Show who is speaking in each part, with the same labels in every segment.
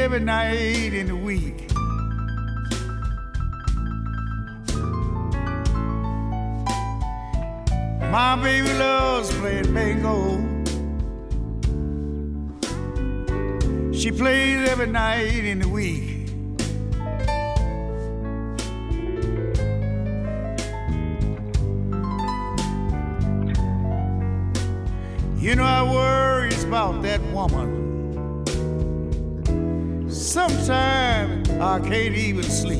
Speaker 1: Every night in the week. My baby loves playing bingo. She plays every night in the week. You know I worries about that woman. Sometimes I can't even sleep.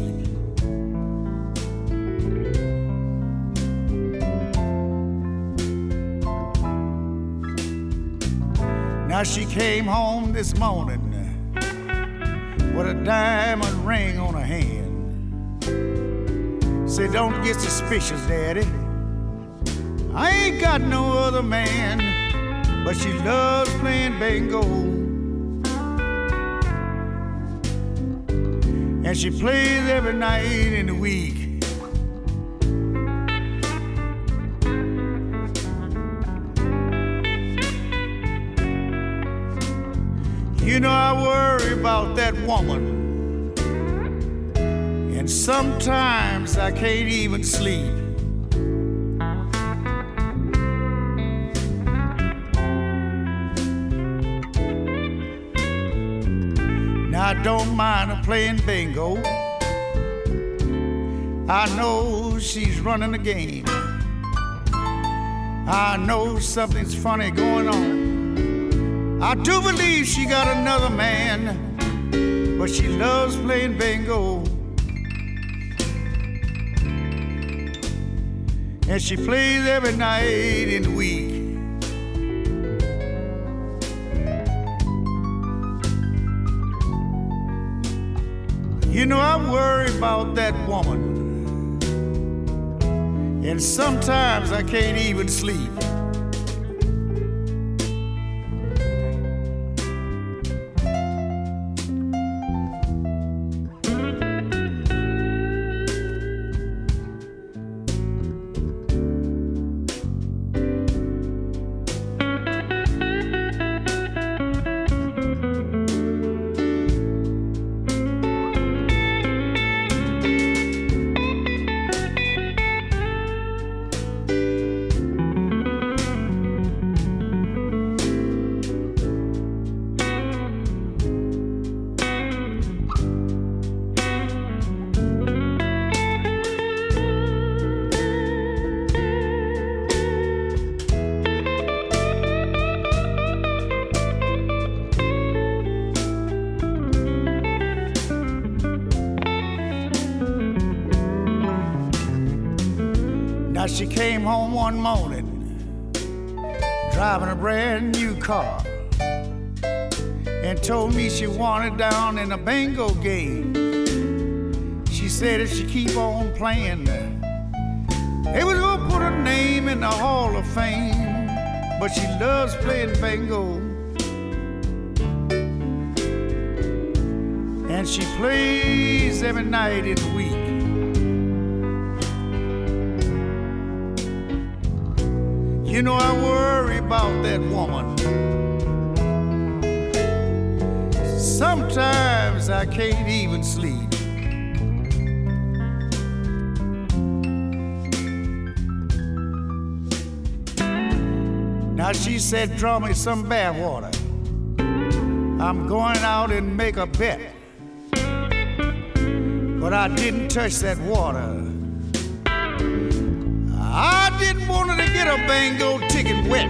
Speaker 1: Now she came home this morning with a diamond ring on her hand. Said, don't get suspicious, Daddy. I ain't got no other man, but she loves playing bingo. And she plays every night in the week. You know, I worry about that woman. And sometimes I can't even sleep. I don't mind her playing bingo. I know she's running the game. I know something's funny going on. I do believe she got another man, but she loves playing bingo. And she plays every night in the week. You know, I worry about that woman. And sometimes I can't even sleep. She came home one morning, driving a brand new car, and told me she wanted down in a bingo game. She said if she keep on playing, they was gonna put her name in the Hall of Fame. But she loves playing bingo, and she plays every night in the week. You know, I worry about that woman. Sometimes I can't even sleep. Now she said, draw me some bad water. I'm going out and make a bet. But I didn't touch that water. Get bingo ticket wet,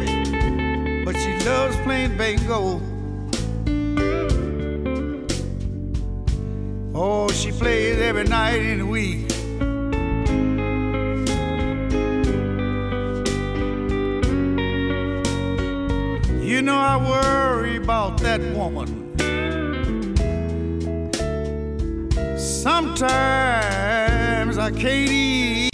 Speaker 1: but she loves playing bingo.
Speaker 2: Oh, she plays every night in the week. You know I worry about that woman. Sometimes I can't even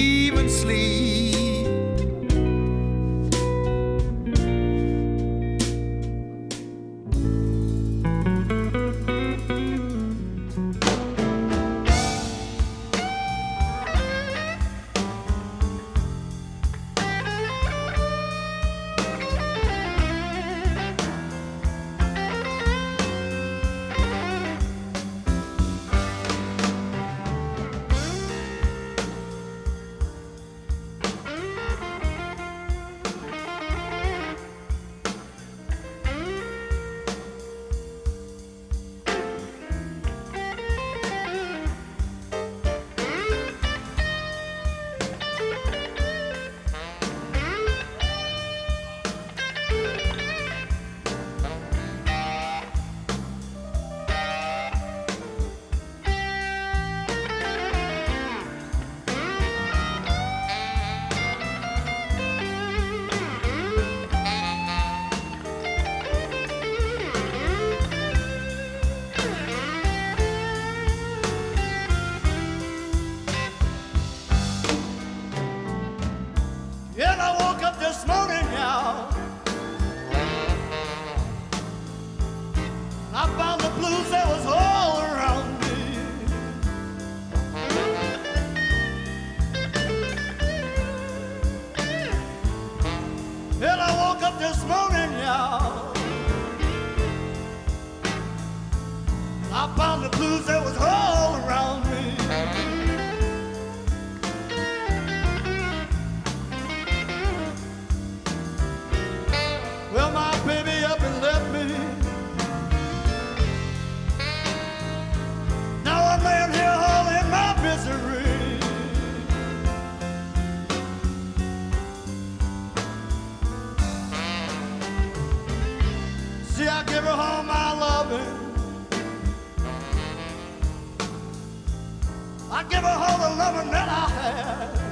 Speaker 2: give her all the loving that I have.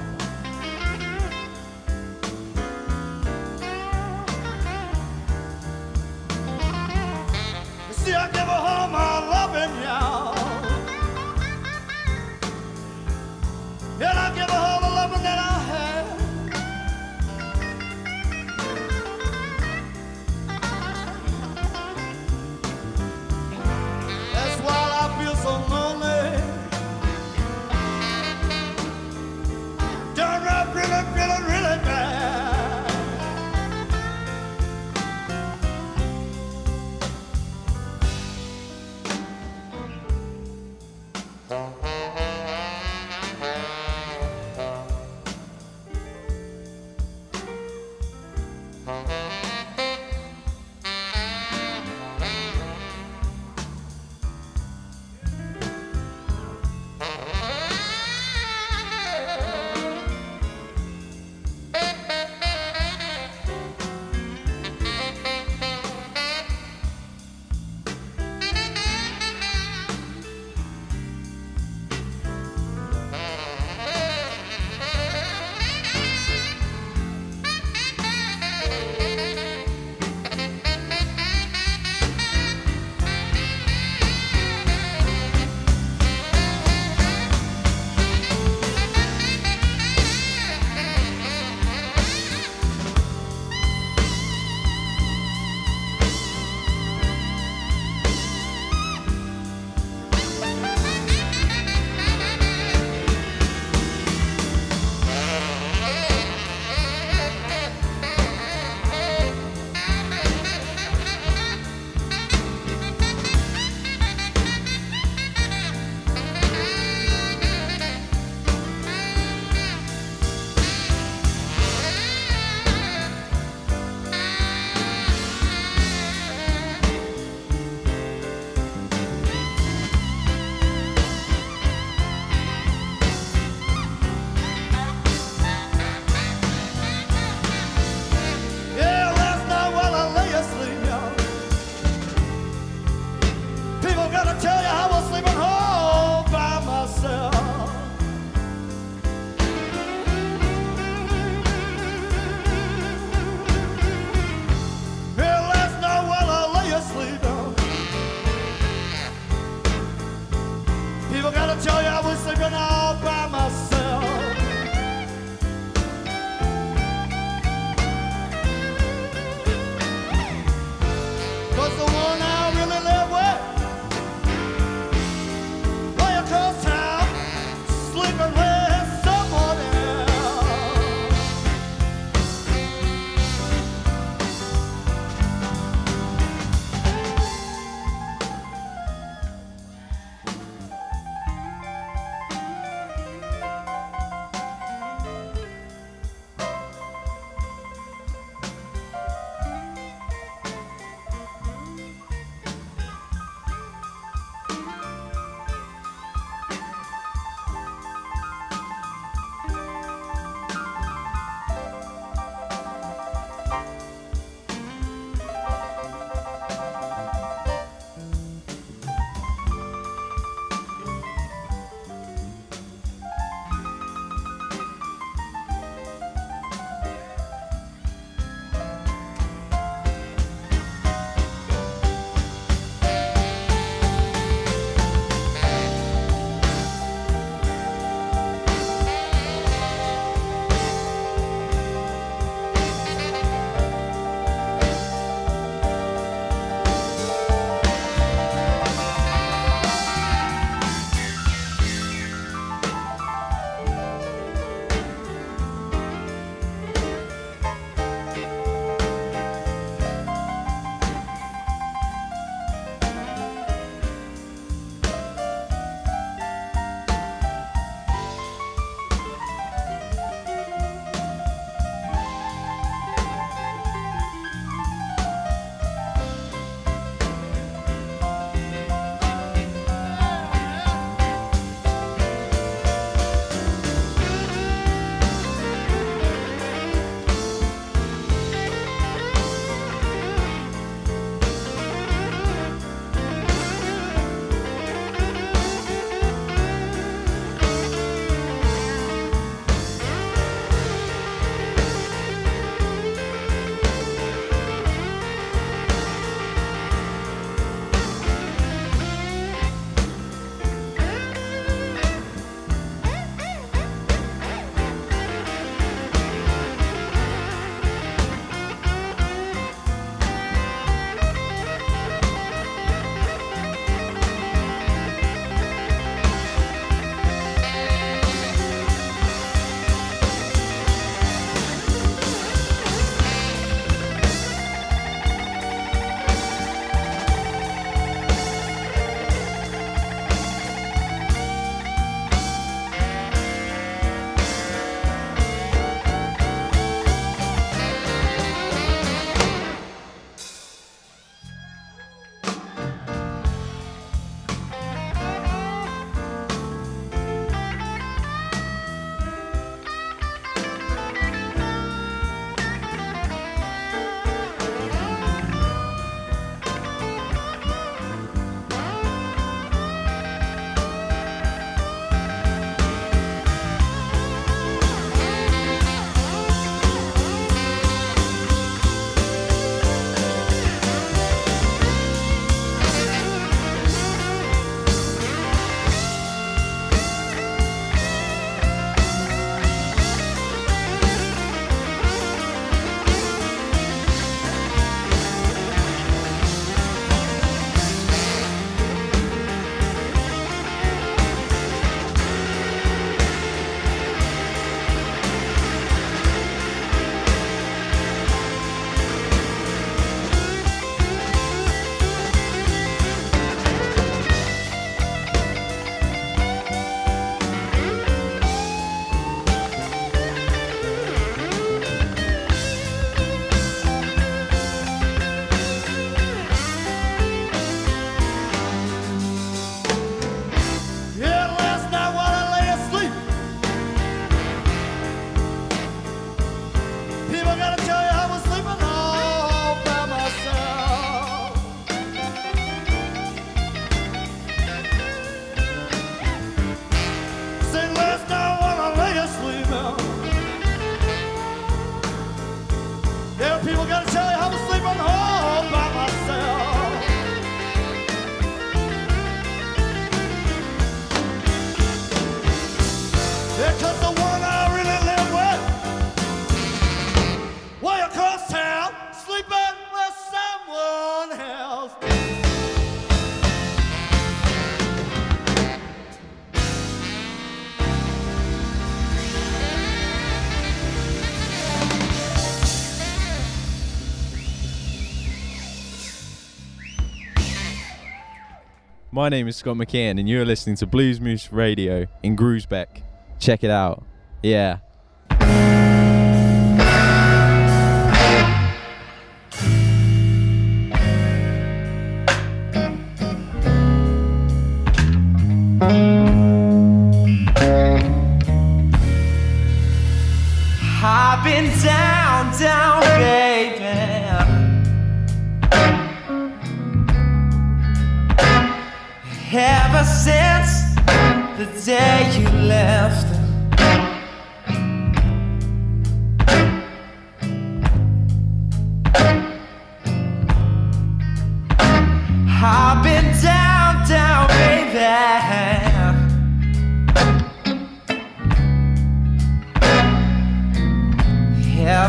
Speaker 3: My name is Scott McCann, and you're listening to Blues Moose Radio in Groesbeek. Check it out. Yeah.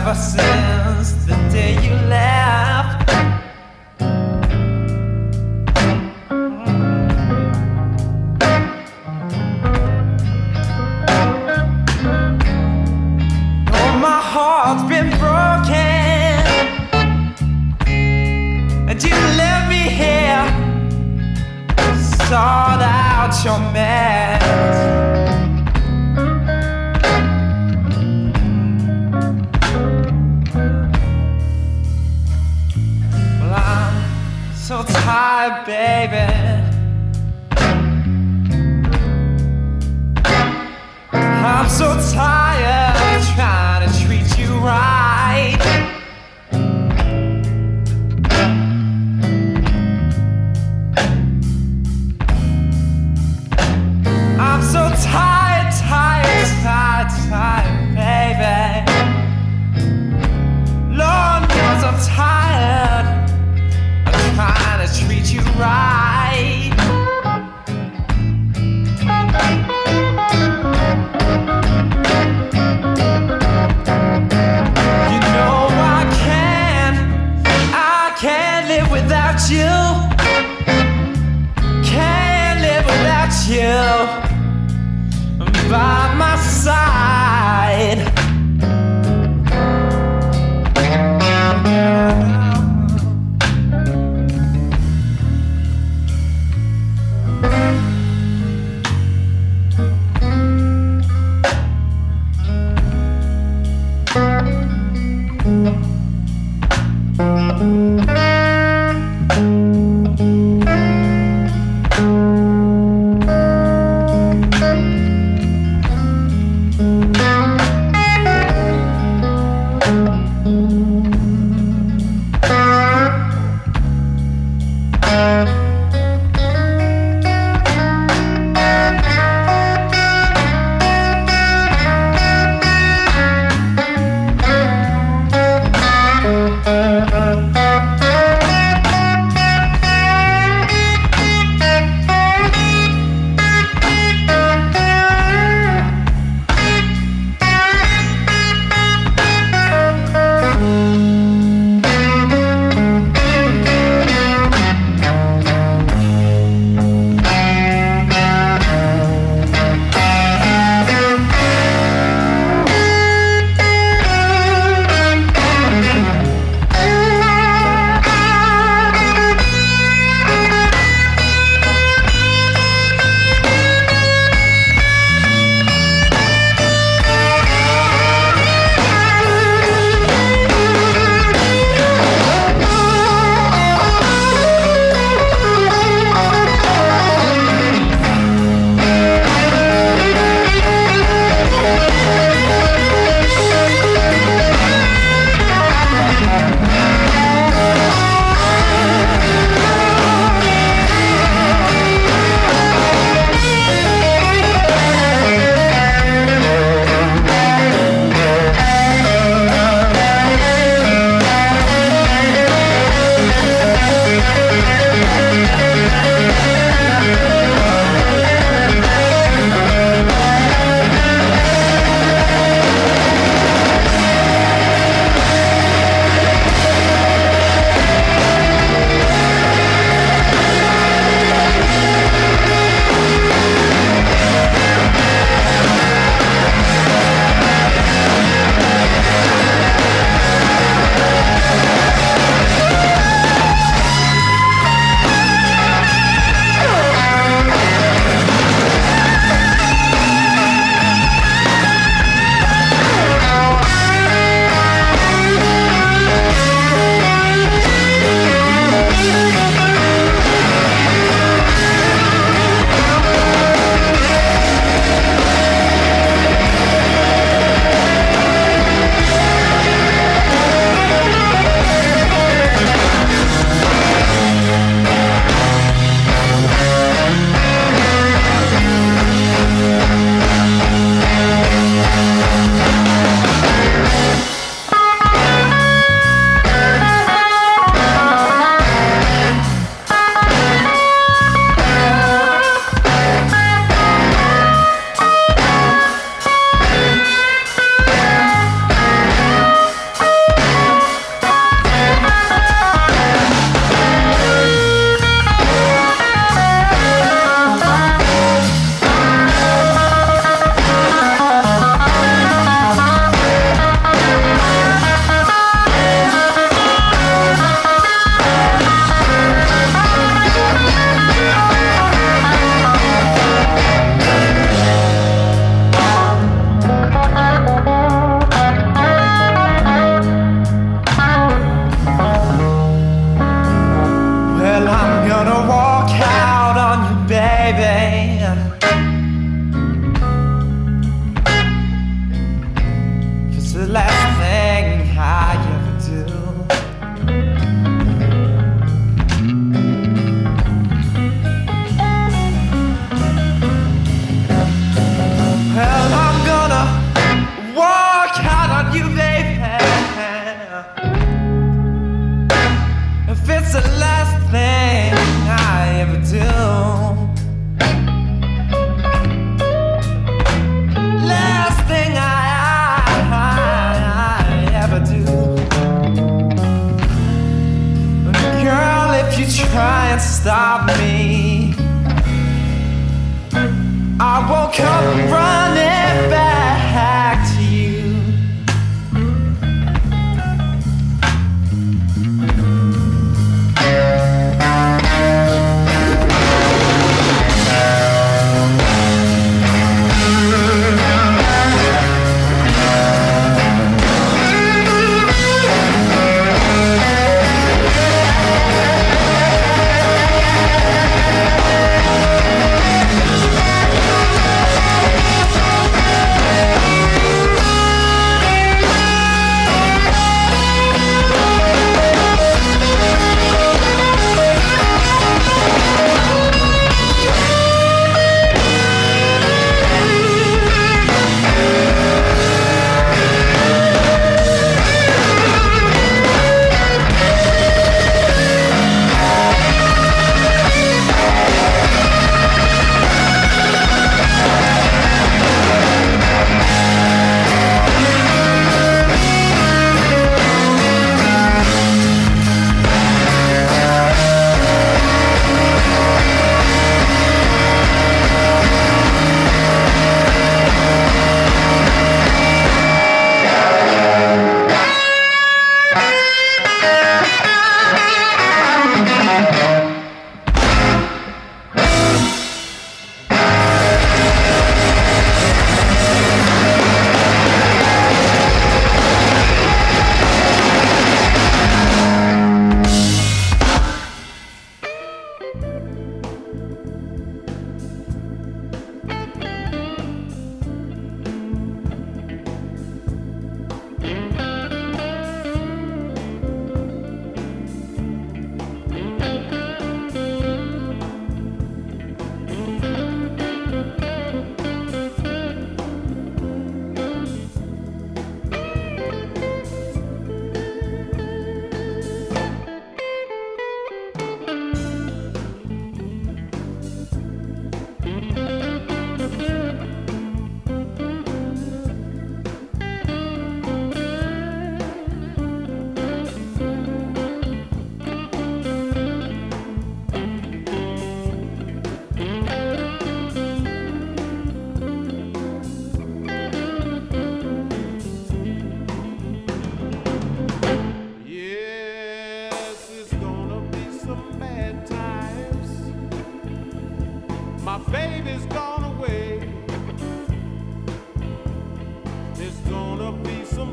Speaker 4: ever since.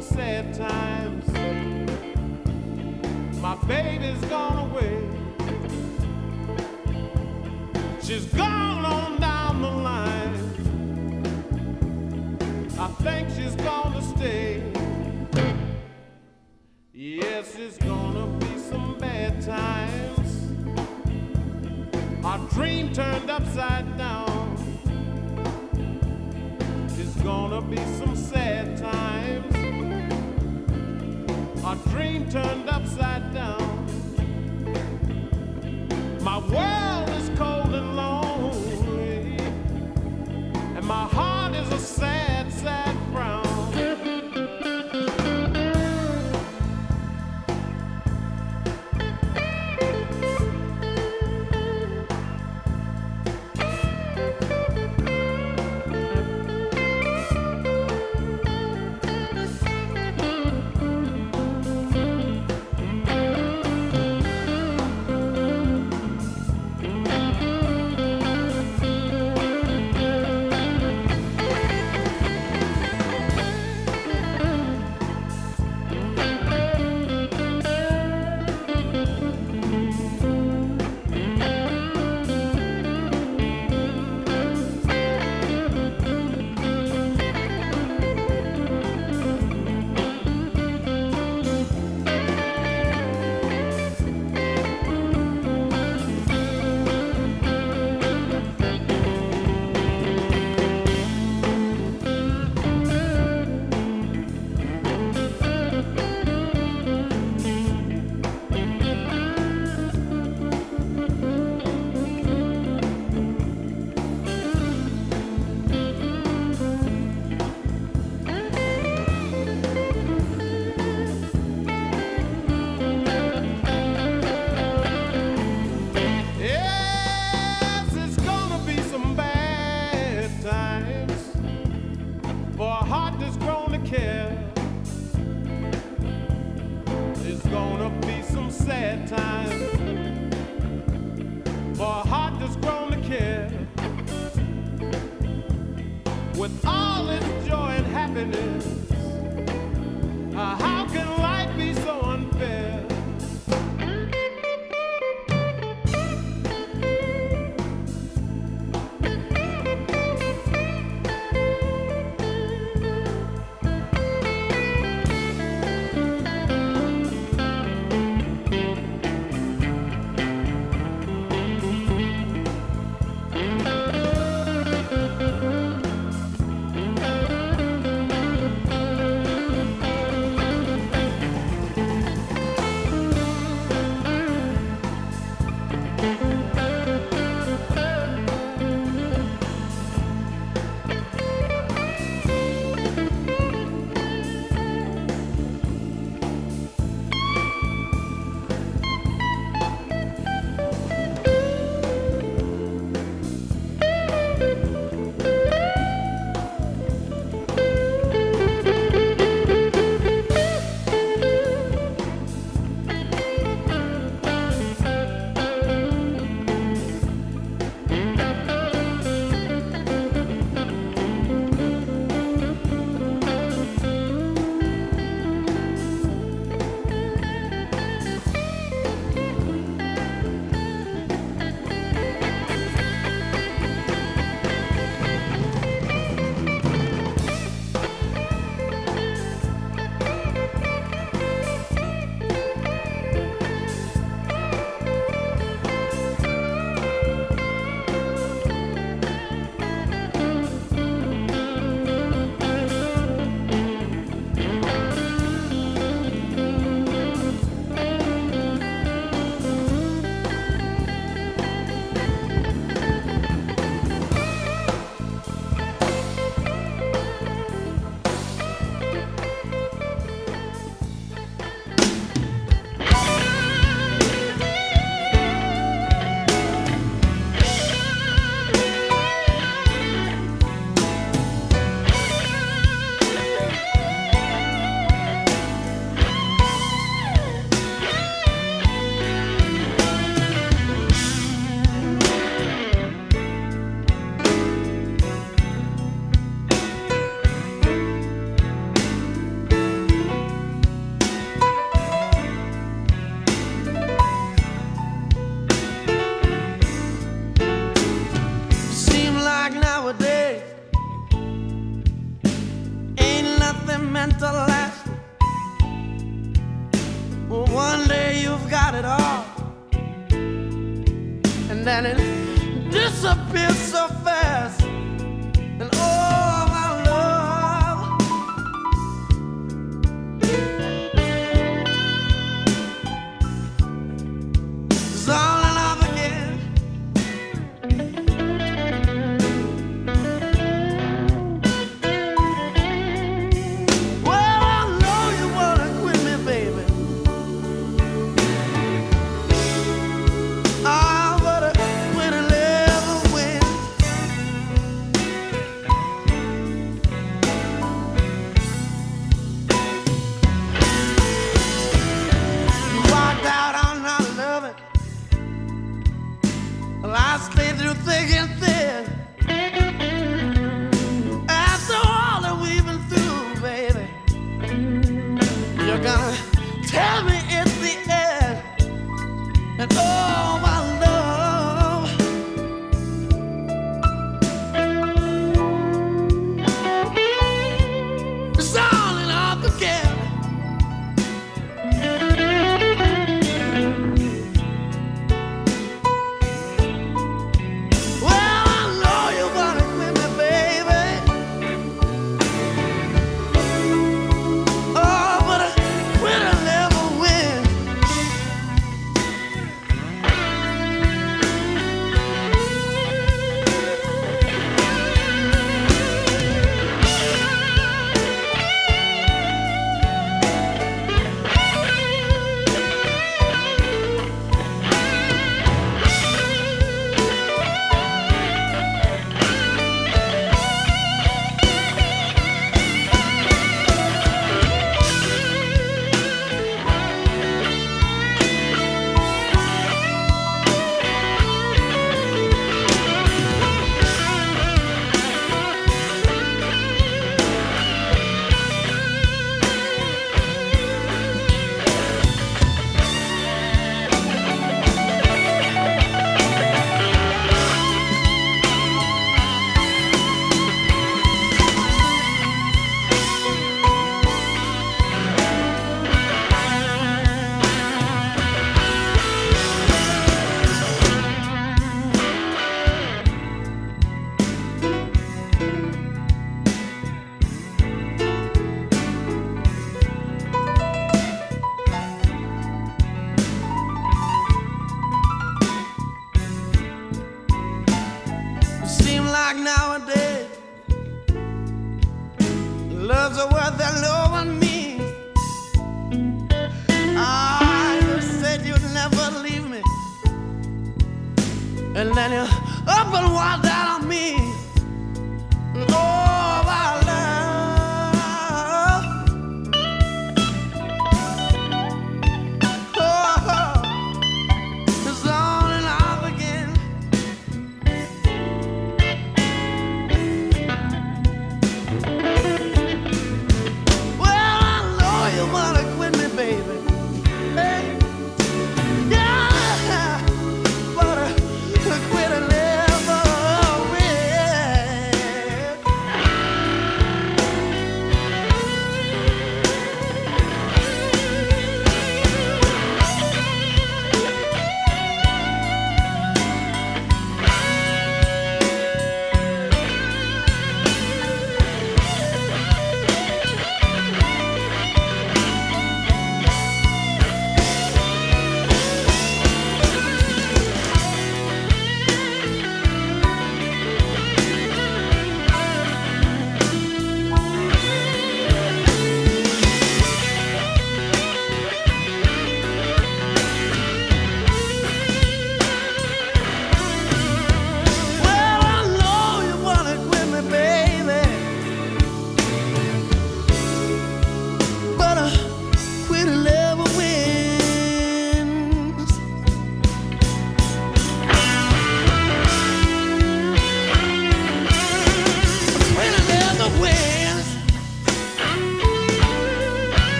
Speaker 5: Sad times. My baby's gone away. She's gone on down the line. I think she's gonna stay. Yes, it's gonna be some bad times. Our dream turned upside down. It's gonna be some sad times. Our dream turned upside down. My world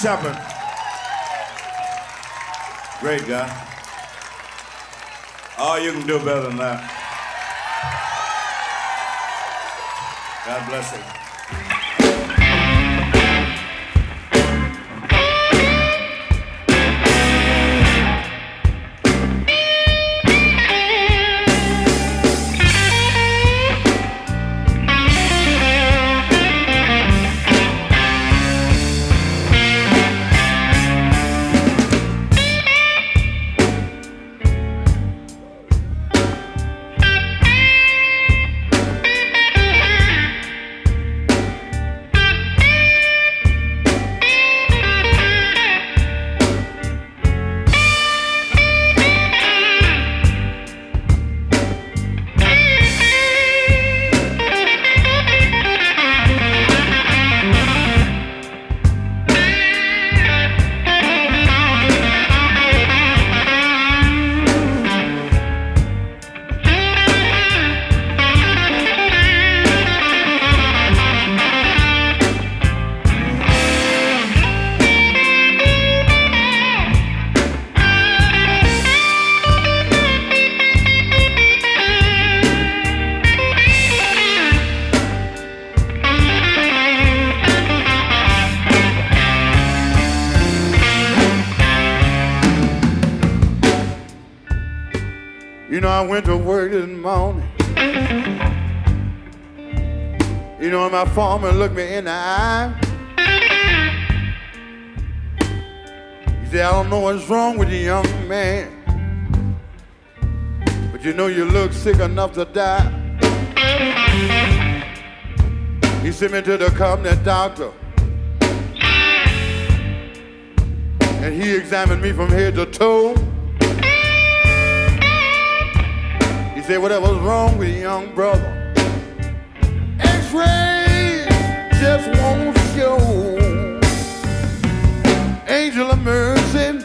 Speaker 6: Shepherd. Great guy. Oh, you can do better than that. God bless you. You know, I went to work this morning. You know, my foreman looked me in the eye. He said, I don't know what's wrong with you, young man. But you know you look sick enough to die. He sent me to the company doctor. And he examined me from head to toe. Said, whatever's wrong with you, young brother. X-ray just won't show. Angel of mercy.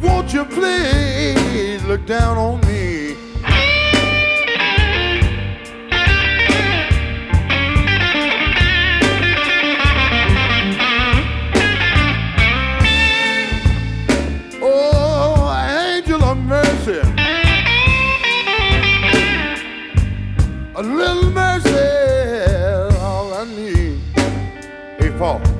Speaker 6: Won't you please look down on me? A little mercy, all I need. Hey, Paul.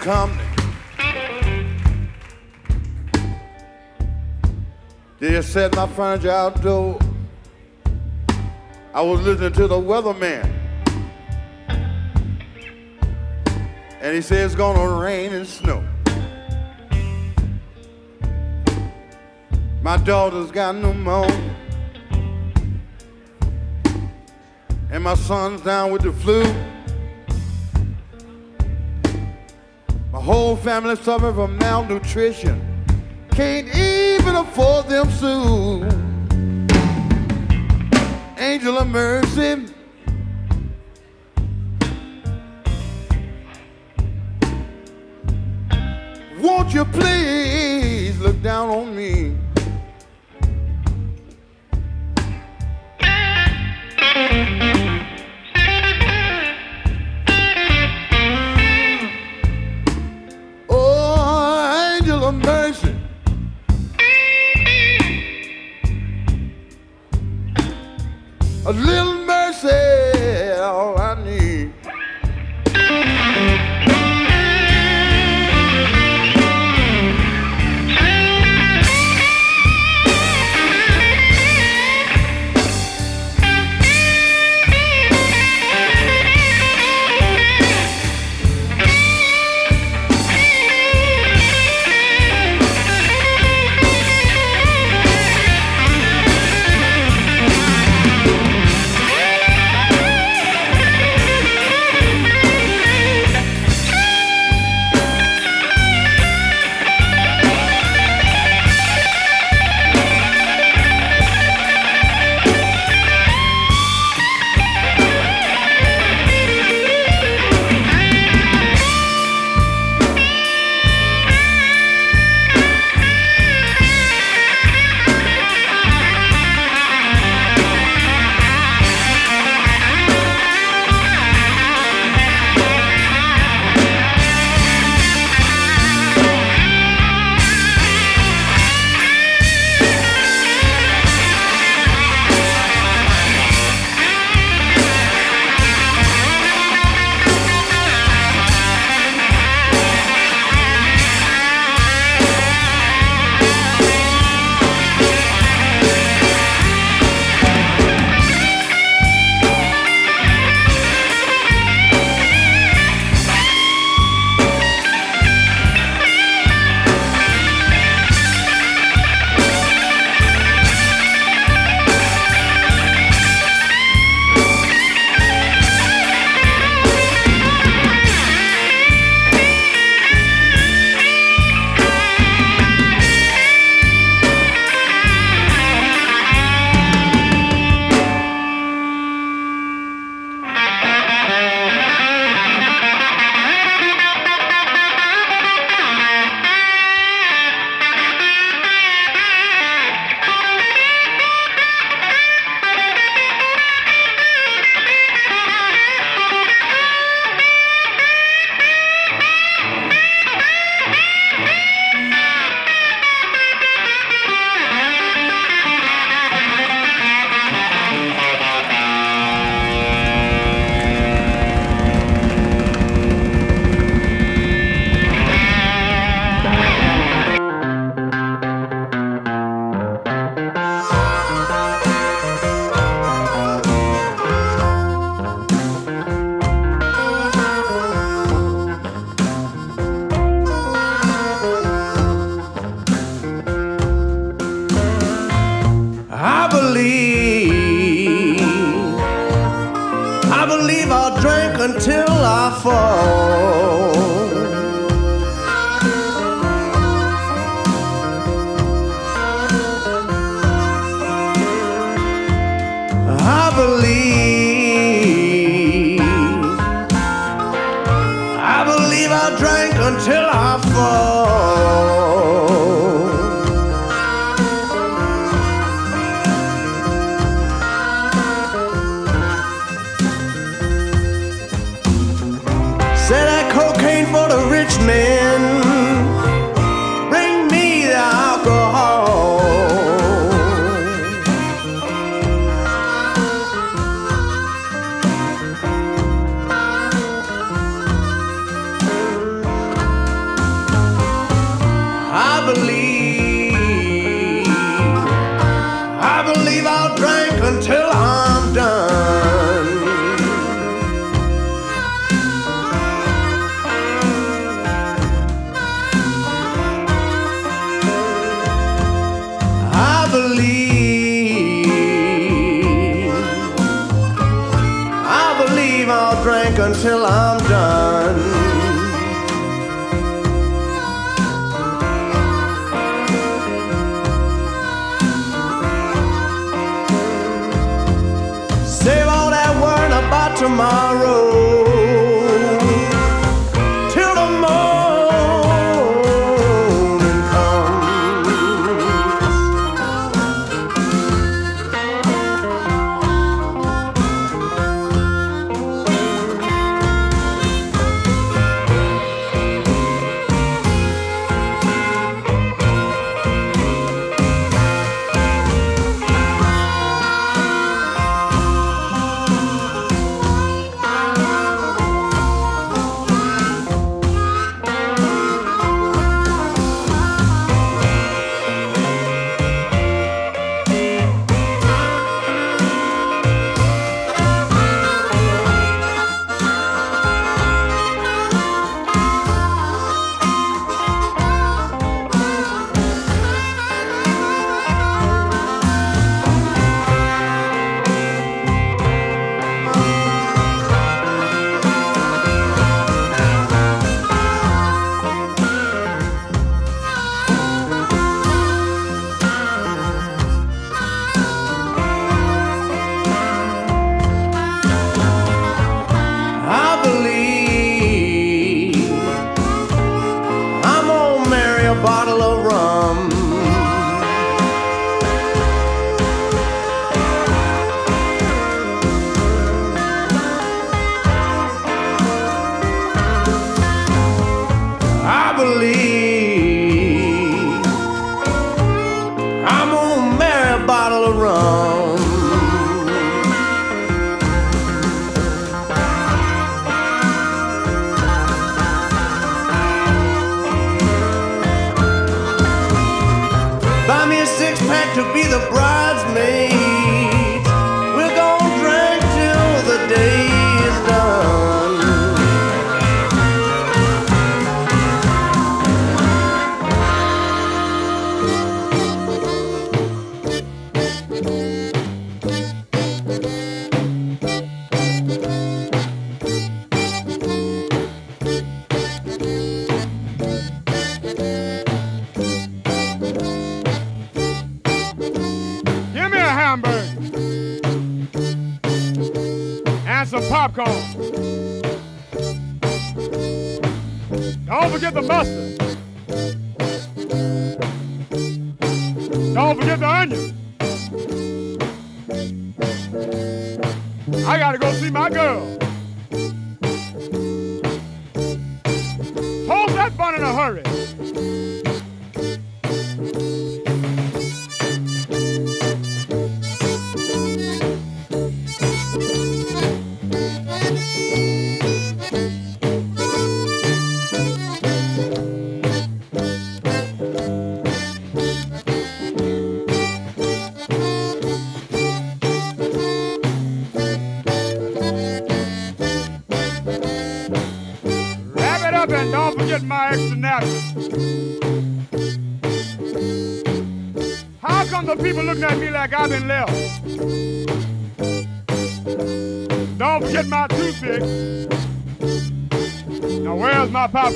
Speaker 6: Company. They just set my furniture outdoors. I was listening to the weatherman. And he said it's gonna rain and snow. My daughter's got no pneumonia. And my son's down with the flu. Whole family suffering from malnutrition. Can't even afford them soon. Angel of mercy. Won't you please look down on me?